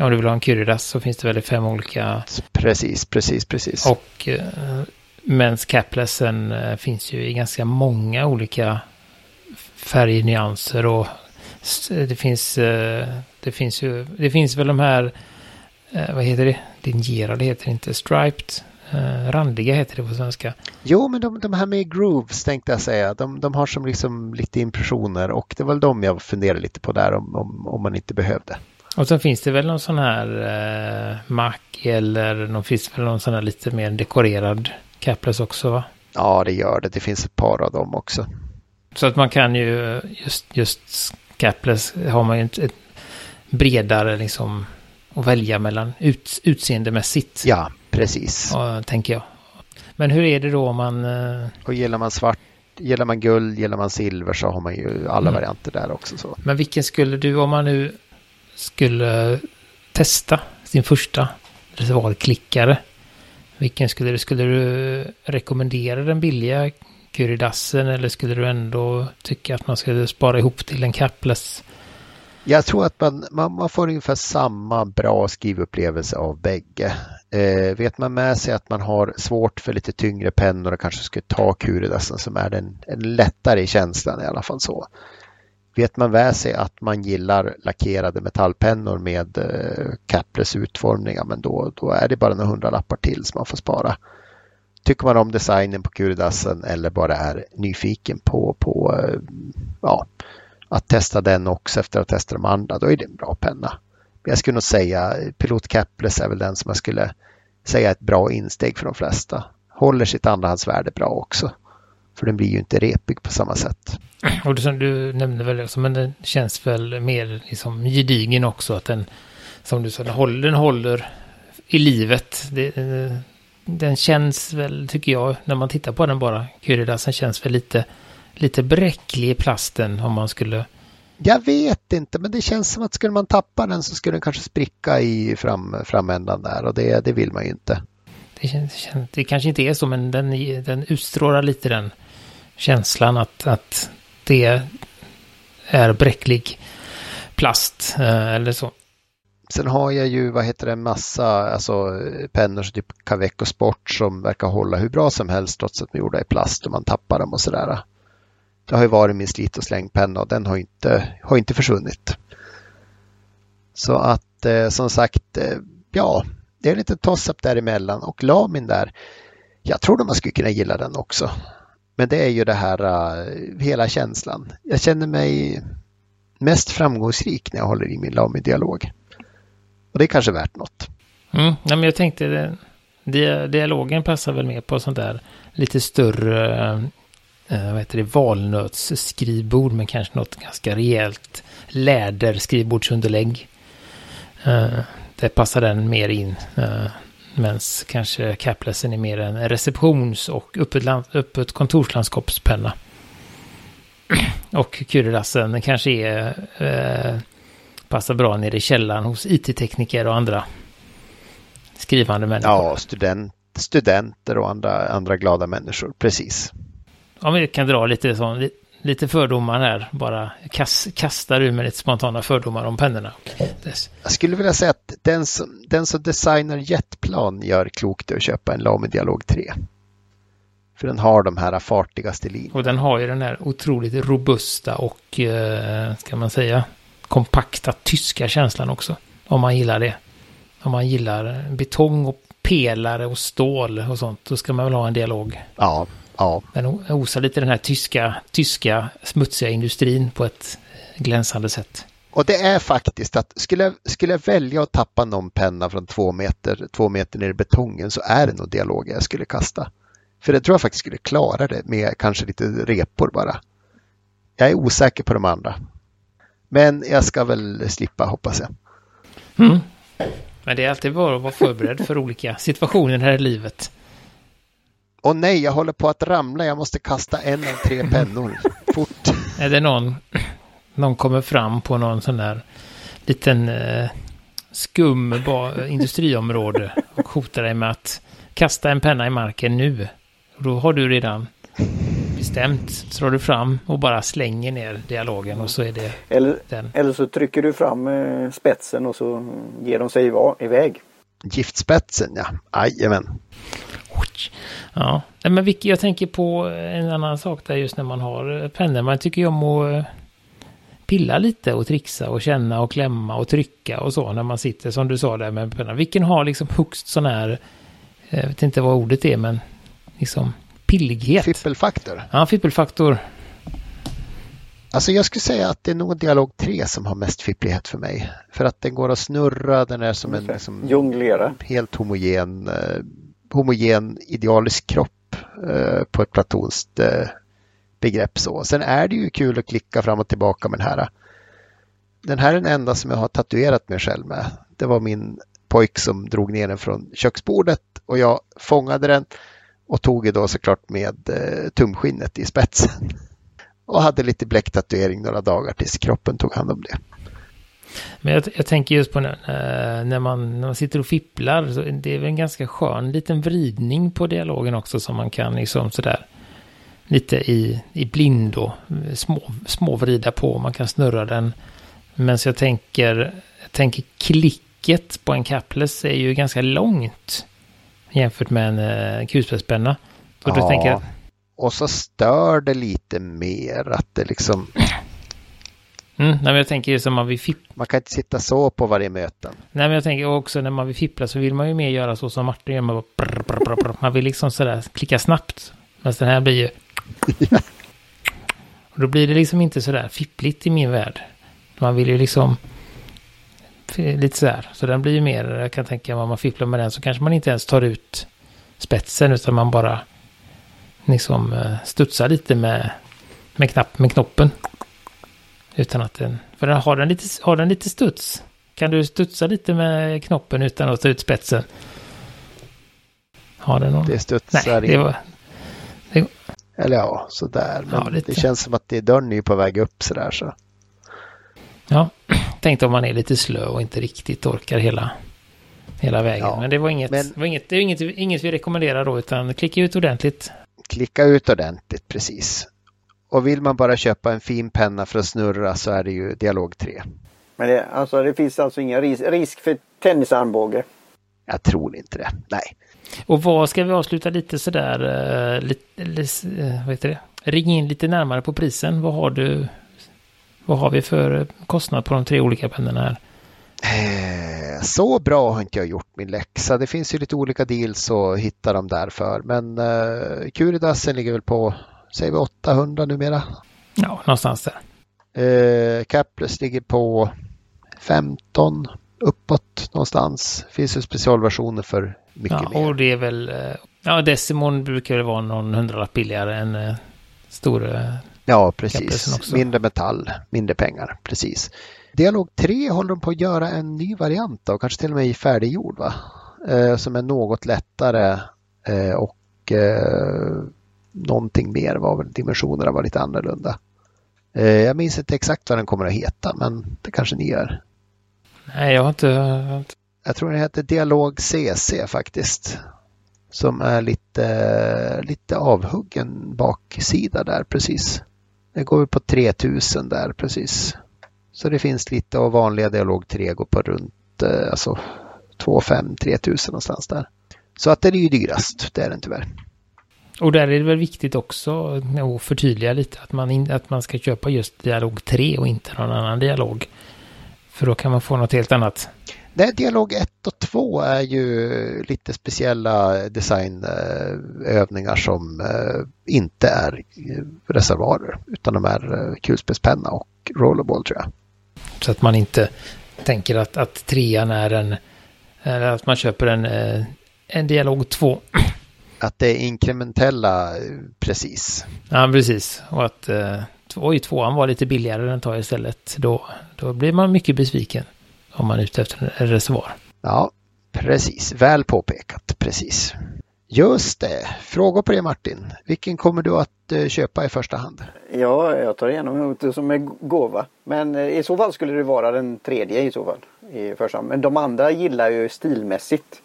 Om du vill ha en curryrass så finns det väl fem olika. Precis, precis, precis. Och eh, Mens Caplessen eh, finns ju i ganska många olika färgnyanser och det finns, eh, det finns ju, det finns väl de här, eh, vad heter det, linjerade heter det inte, striped, randiga heter det på svenska. Jo, men de, de här med grooves tänkte jag säga, de, de har som liksom lite impressioner och det var väl de jag funderade lite på där om, om, om man inte behövde. Och så finns det väl någon sån här eh, Mac eller någon, finns väl någon sån här lite mer dekorerad capless också va? Ja, det gör det. Det finns ett par av dem också. Så att man kan ju just, just capless har man ju ett, ett bredare liksom att välja mellan ut, utseendemässigt. Ja, precis. Ja, tänker jag. Men hur är det då om man... Eh... Och gillar man svart Gillar man guld, gillar man silver så har man ju alla mm. varianter där också. Så. Men vilken skulle du, om man nu skulle testa sin första reservalklickare. Vilken skulle du, skulle du rekommendera den billiga Curidassen eller skulle du ändå tycka att man skulle spara ihop till en capless? Jag tror att man, man, man får ungefär samma bra skrivupplevelse av bägge. Eh, vet man med sig att man har svårt för lite tyngre pennor och kanske skulle ta Curidassen som är den, den lättare i känslan i alla fall så Vet man väl sig att man gillar lackerade metallpennor med eh, Caples capless men då, då är det bara några hundralappar till som man får spara. Tycker man om designen på Kuridassen eller bara är nyfiken på, på eh, ja, att testa den också efter att ha testat de andra, då är det en bra penna. Jag skulle nog säga Pilot Capless är väl den som jag skulle säga är ett bra insteg för de flesta. Håller sitt andrahandsvärde bra också. För den blir ju inte repig på samma sätt. Och det som du nämnde väl också, men den känns väl mer liksom gedigen också. Att den, som du sa, den håller, den håller i livet. Det, den känns väl, tycker jag, när man tittar på den bara, Kyridasen känns väl lite, lite bräcklig i plasten om man skulle... Jag vet inte, men det känns som att skulle man tappa den så skulle den kanske spricka i fram, framändan där och det, det vill man ju inte. Det, känns, det kanske inte är så, men den, den utstrålar lite den känslan att, att det är bräcklig plast eh, eller så. Sen har jag ju, vad heter det, en massa alltså, pennor som typ Caveco Sport som verkar hålla hur bra som helst trots att de är gjorda i plast och man tappar dem och sådär. Det har ju varit min slit och slängpenna och den har inte, har inte försvunnit. Så att eh, som sagt, eh, ja, det är lite toss-up däremellan och Lamin där, jag tror att man skulle kunna gilla den också. Men det är ju det här, uh, hela känslan. Jag känner mig mest framgångsrik när jag håller i min Lami-dialog. Och det är kanske värt något. Mm, ja, men jag tänkte, det, dialogen passar väl mer på sånt där lite större, uh, vad heter det, valnötsskrivbord med kanske något ganska rejält läderskrivbordsunderlägg. Uh, äh, det passar den mer in. Uh, Medan kanske Caplessen är mer en receptions och öppet, öppet kontorslandskapspenna. Och Kurilassen kanske är, eh, passar bra nere i källaren hos IT-tekniker och andra skrivande människor. Ja, student, studenter och andra, andra glada människor, precis. Om vi kan dra lite, sån, lite fördomar här, bara kast, kastar ur med lite spontana fördomar om pennorna. Jag skulle vilja säga att den som, den som designar jetplan gör klokt att köpa en Lamy Dialog 3. För den har de här fartigaste linjerna. Och den har ju den här otroligt robusta och, eh, ska man säga, kompakta tyska känslan också. Om man gillar det. Om man gillar betong och pelare och stål och sånt, då ska man väl ha en dialog. Ja, Ja. Den osar lite den här tyska, tyska smutsiga industrin på ett glänsande sätt. Och det är faktiskt att skulle jag, skulle jag välja att tappa någon penna från två meter, två meter ner i betongen så är det nog dialog jag skulle kasta. För det tror jag faktiskt skulle klara det med kanske lite repor bara. Jag är osäker på de andra. Men jag ska väl slippa hoppas jag. Mm. Men det är alltid bra att vara förberedd för olika situationer här i livet. Och nej, jag håller på att ramla. Jag måste kasta en av tre pennor. Fort. Är det någon, någon kommer fram på någon sån där liten eh, skum industriområde och hotar dig med att kasta en penna i marken nu. Då har du redan bestämt. Så drar du fram och bara slänger ner dialogen och så är det eller, den. Eller så trycker du fram eh, spetsen och så ger de sig iväg. Giftspetsen ja, jajamän. Ja, men jag tänker på en annan sak där just när man har pennor. Man tycker ju om att eh, pilla lite och trixa och känna och klämma och trycka och så när man sitter som du sa där med pennan. Vilken har liksom högst sån här, jag vet inte vad ordet är men liksom pillighet. Fippelfaktor. Ja, fippelfaktor. Alltså jag skulle säga att det är nog dialog 3 som har mest fipplighet för mig. För att den går att snurra, den är som en liksom, Jonglera. helt homogen eh, homogen idealisk kropp eh, på ett platonskt eh, begrepp. Så. Sen är det ju kul att klicka fram och tillbaka med den här. Den här är den enda som jag har tatuerat mig själv med. Det var min pojk som drog ner den från köksbordet och jag fångade den och tog då såklart med eh, tumskinnet i spetsen. Och hade lite bläcktatuering några dagar tills kroppen tog hand om det. Men jag, jag, tänker just på när, eh, när, man, när man sitter och fipplar. Så det är väl en ganska skön liten vridning på dialogen också som man kan liksom sådär lite i, i blindo små, små vrida på. Man kan snurra den. Men så jag tänker, jag tänker klicket på en capless är ju ganska långt jämfört med en uh, kulspetspenna. ja, tänker och så stör det lite mer att det liksom Mm, nej, men jag tänker ju som man vill fippla. Man kan inte sitta så på varje möte. Nej, men jag tänker också när man vill fippla så vill man ju mer göra så som Martin gör. Man, bara brr, brr, brr, man vill liksom sådär klicka snabbt. Men den här blir ju... Och då blir det liksom inte sådär fippligt i min värld. Man vill ju liksom... Lite sådär. Så den blir ju mer, jag kan tänka mig om man fipplar med den så kanske man inte ens tar ut spetsen utan man bara liksom eh, studsar lite med, med, knapp, med knoppen. Utan att den, för den, har, den lite, har den lite studs? Kan du studsa lite med knoppen utan att ta ut spetsen? Har den någon? Det studsar Nej, det var, det... Eller ja, sådär. Men ja, det känns som att det dörren är på väg upp sådär så. Ja, tänkte om man är lite slö och inte riktigt orkar hela, hela vägen. Ja, men det var inget, men, var inget, det är inget, inget vi rekommenderar då, utan klicka ut ordentligt. Klicka ut ordentligt, precis. Och vill man bara köpa en fin penna för att snurra så är det ju Dialog 3. Men det, alltså, det finns alltså ingen ris risk för tennisarmbåge? Jag tror inte det, nej. Och vad ska vi avsluta lite sådär, uh, lite, uh, vad heter det? Ring in lite närmare på prisen. Vad har du? Vad har vi för kostnad på de tre olika pennorna här? Eh, så bra har inte jag gjort min läxa. Det finns ju lite olika deals att hitta dem där för. Men eh, Curidasen ligger väl på, säger vi 800 numera? Ja, någonstans där. Eh, Capless ligger på 15 uppåt någonstans. Finns ju specialversioner för mycket ja, mer. Och det är väl, eh, ja Decimon brukar väl vara någon hundralapp billigare än eh, stora Ja, precis. Mindre metall, mindre pengar, precis. Dialog 3 håller de på att göra en ny variant av, kanske till och med färdiggjord va? Eh, som är något lättare eh, och eh, någonting mer var väl dimensionerna var lite annorlunda. Eh, jag minns inte exakt vad den kommer att heta men det kanske ni gör. Nej, jag har inte... Jag tror den heter Dialog CC faktiskt. Som är lite, lite avhuggen baksida där precis. Det går på 3000 där precis. Så det finns lite av vanliga dialog 3 går på runt eh, alltså 2 5 3000 någonstans där. Så att den är ju dyrast, det är den tyvärr. Och där är det väl viktigt också att förtydliga lite att man, in, att man ska köpa just dialog 3 och inte någon annan dialog. För då kan man få något helt annat. Nej, dialog 1 och 2 är ju lite speciella designövningar som eh, inte är reservoarer utan de är eh, kulspetspenna och rollerball tror jag. Så att man inte tänker att, att trean är en, eller att man köper en, eh, en dialog 2. Att det är inkrementella, precis. Ja, precis. Och att oj, tvåan var lite billigare, den tar istället. Då, då blir man mycket besviken om man är ute efter en reservoar. Ja, precis. Väl påpekat, precis. Just det. Frågor på det Martin. Vilken kommer du att eh, köpa i första hand? Ja, jag tar gärna emot det som en gåva. Men eh, i så fall skulle det vara den tredje i så fall. I första hand. Men de andra gillar ju stilmässigt.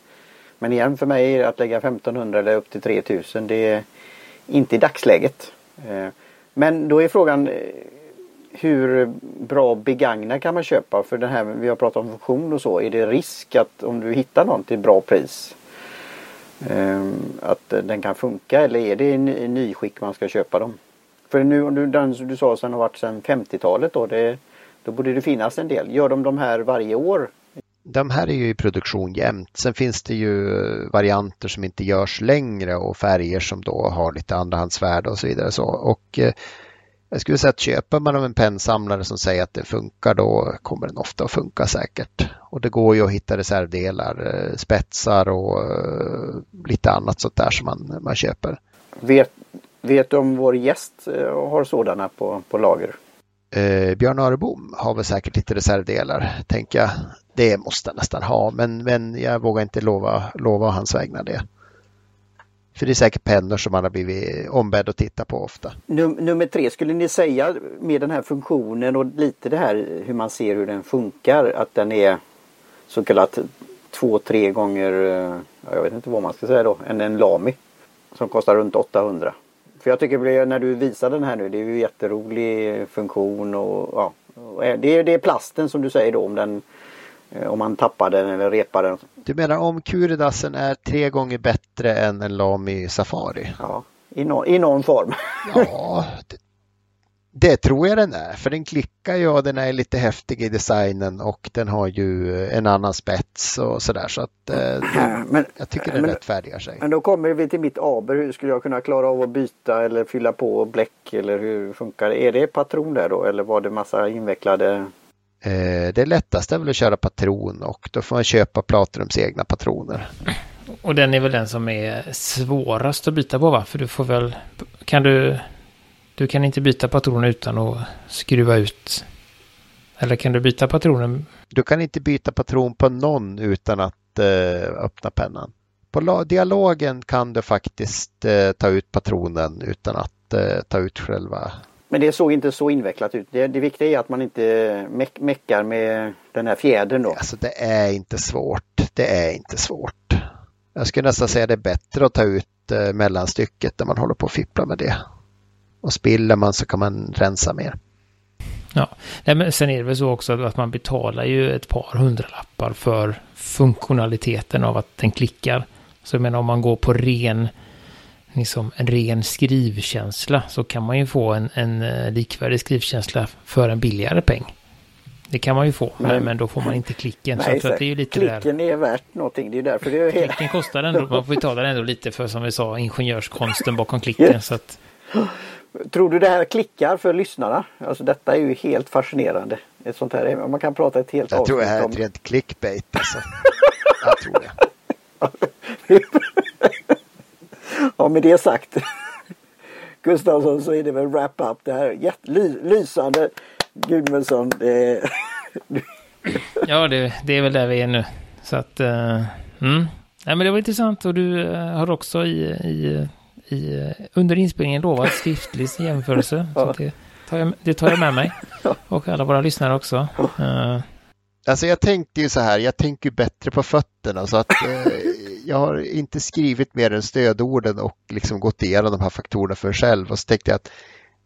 Men igen för mig att lägga 1500 eller upp till 3000 det är inte i dagsläget. Eh, men då är frågan eh, hur bra begagnad kan man köpa? För den här, vi har pratat om funktion och så. Är det risk att om du hittar någon till bra pris ehm, att den kan funka eller är det i nyskick man ska köpa dem? För nu, om du, den som du sa sen har varit sedan 50-talet då. Det, då borde det finnas en del. Gör de de här varje år? De här är ju i produktion jämt. Sen finns det ju varianter som inte görs längre och färger som då har lite andrahandsvärde och så vidare. Så. Och eh, jag skulle säga att köper man av en pennsamlare som säger att det funkar då kommer den ofta att funka säkert. Och det går ju att hitta reservdelar, eh, spetsar och eh, lite annat sånt där som man, man köper. Vet, vet du om vår gäst har sådana på, på lager? Eh, Björn Örebom har väl säkert lite reservdelar, tänker jag. Det måste han nästan ha, men, men jag vågar inte lova, lova hans vägnar det. För det är säkert pennor som man har blivit ombedd att titta på ofta. Num nummer tre, skulle ni säga med den här funktionen och lite det här hur man ser hur den funkar att den är så kallat två, tre gånger, eh, jag vet inte vad man ska säga då, än en Lami. Som kostar runt 800. För jag tycker när du visar den här nu, det är ju jätterolig funktion och ja. Det är, det är plasten som du säger då om den Eh, om man tappar den eller repar den. Du menar om Kuridasen är tre gånger bättre än en Lamy Safari? Ja, i, no i någon form. ja, det, Det tror jag den är, för den klickar ju och den är lite häftig i designen och den har ju en annan spets och sådär så att eh, men, jag tycker den men, rättfärdigar sig. Men då kommer vi till mitt aber, hur skulle jag kunna klara av att byta eller fylla på bläck eller hur funkar det? Är det patron där då eller var det massa invecklade? Eh, det lättaste är väl att köra patron och då får man köpa Platinums egna patroner. Och den är väl den som är svårast att byta på va? För du får väl, kan du du kan inte byta patroner utan att skruva ut. Eller kan du byta patronen? Du kan inte byta patron på någon utan att eh, öppna pennan. På dialogen kan du faktiskt eh, ta ut patronen utan att eh, ta ut själva. Men det såg inte så invecklat ut. Det, det viktiga är att man inte meck meckar med den här fjädern då. Alltså det är inte svårt. Det är inte svårt. Jag skulle nästan säga det är bättre att ta ut eh, mellanstycket när man håller på att fippla med det. Och spiller man så kan man rensa mer. Ja, Nej, men sen är det väl så också att man betalar ju ett par hundralappar för funktionaliteten av att den klickar. Så jag menar om man går på ren, liksom en ren skrivkänsla så kan man ju få en, en eh, likvärdig skrivkänsla för en billigare peng. Det kan man ju få, men, men då får man inte klicken. Nej, så, så det är ju lite klicken där. är värt någonting. Det är därför det är hela... Klicken kostar ändå, man får betala ändå lite för som vi sa ingenjörskonsten bakom klicken. Yes. Så att... Tror du det här klickar för lyssnarna? Alltså detta är ju helt fascinerande. Ett sånt här, man kan prata ett helt Jag tror det här är ett rent clickbait alltså. Jag tror det. ja, med det sagt. Gustavsson så är det väl wrap-up det här. Jätt, ly, lysande Gudmundsson. Ja, det, det, är väl där vi är nu. Så att, uh, mm. Nej, men det var intressant och du uh, har också i, i i, under inspelningen lovat skriftlig jämförelse. Så det, tar jag, det tar jag med mig. Och alla våra lyssnare också. Uh. Alltså jag tänkte ju så här, jag tänker bättre på fötterna så att eh, jag har inte skrivit mer än stödorden och liksom gått igenom de här faktorerna för själv och så tänkte jag att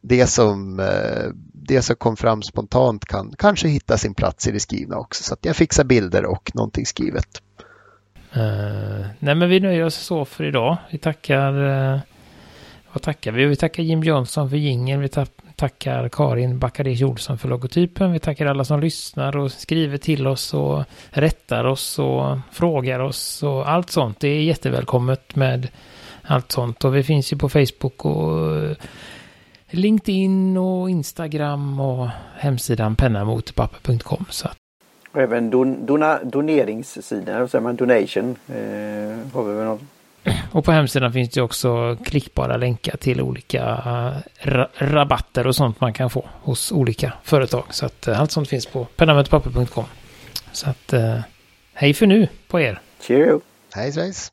det som, eh, det som kom fram spontant kan kanske hitta sin plats i det skrivna också. Så att jag fixar bilder och någonting skrivet. Uh, nej men vi nöjer oss så för idag. Vi tackar uh, vad tackar vi? Vi tackar Jim Johnson för gingen. Vi tackar Karin Backaresh Olsson för logotypen. Vi tackar alla som lyssnar och skriver till oss och rättar oss och frågar oss och allt sånt. Det är jättevälkommet med allt sånt. Och vi finns ju på Facebook och eh, LinkedIn och Instagram och hemsidan pennamotpapper.com. Och även don, dona, doneringssidan, säger man donation, eh, har vi väl något och på hemsidan finns det också klickbara länkar till olika ra rabatter och sånt man kan få hos olika företag. Så att eh, allt sånt finns på pennamötepapper.com. Så att eh, hej för nu på er. Cheerio. Hej svejs.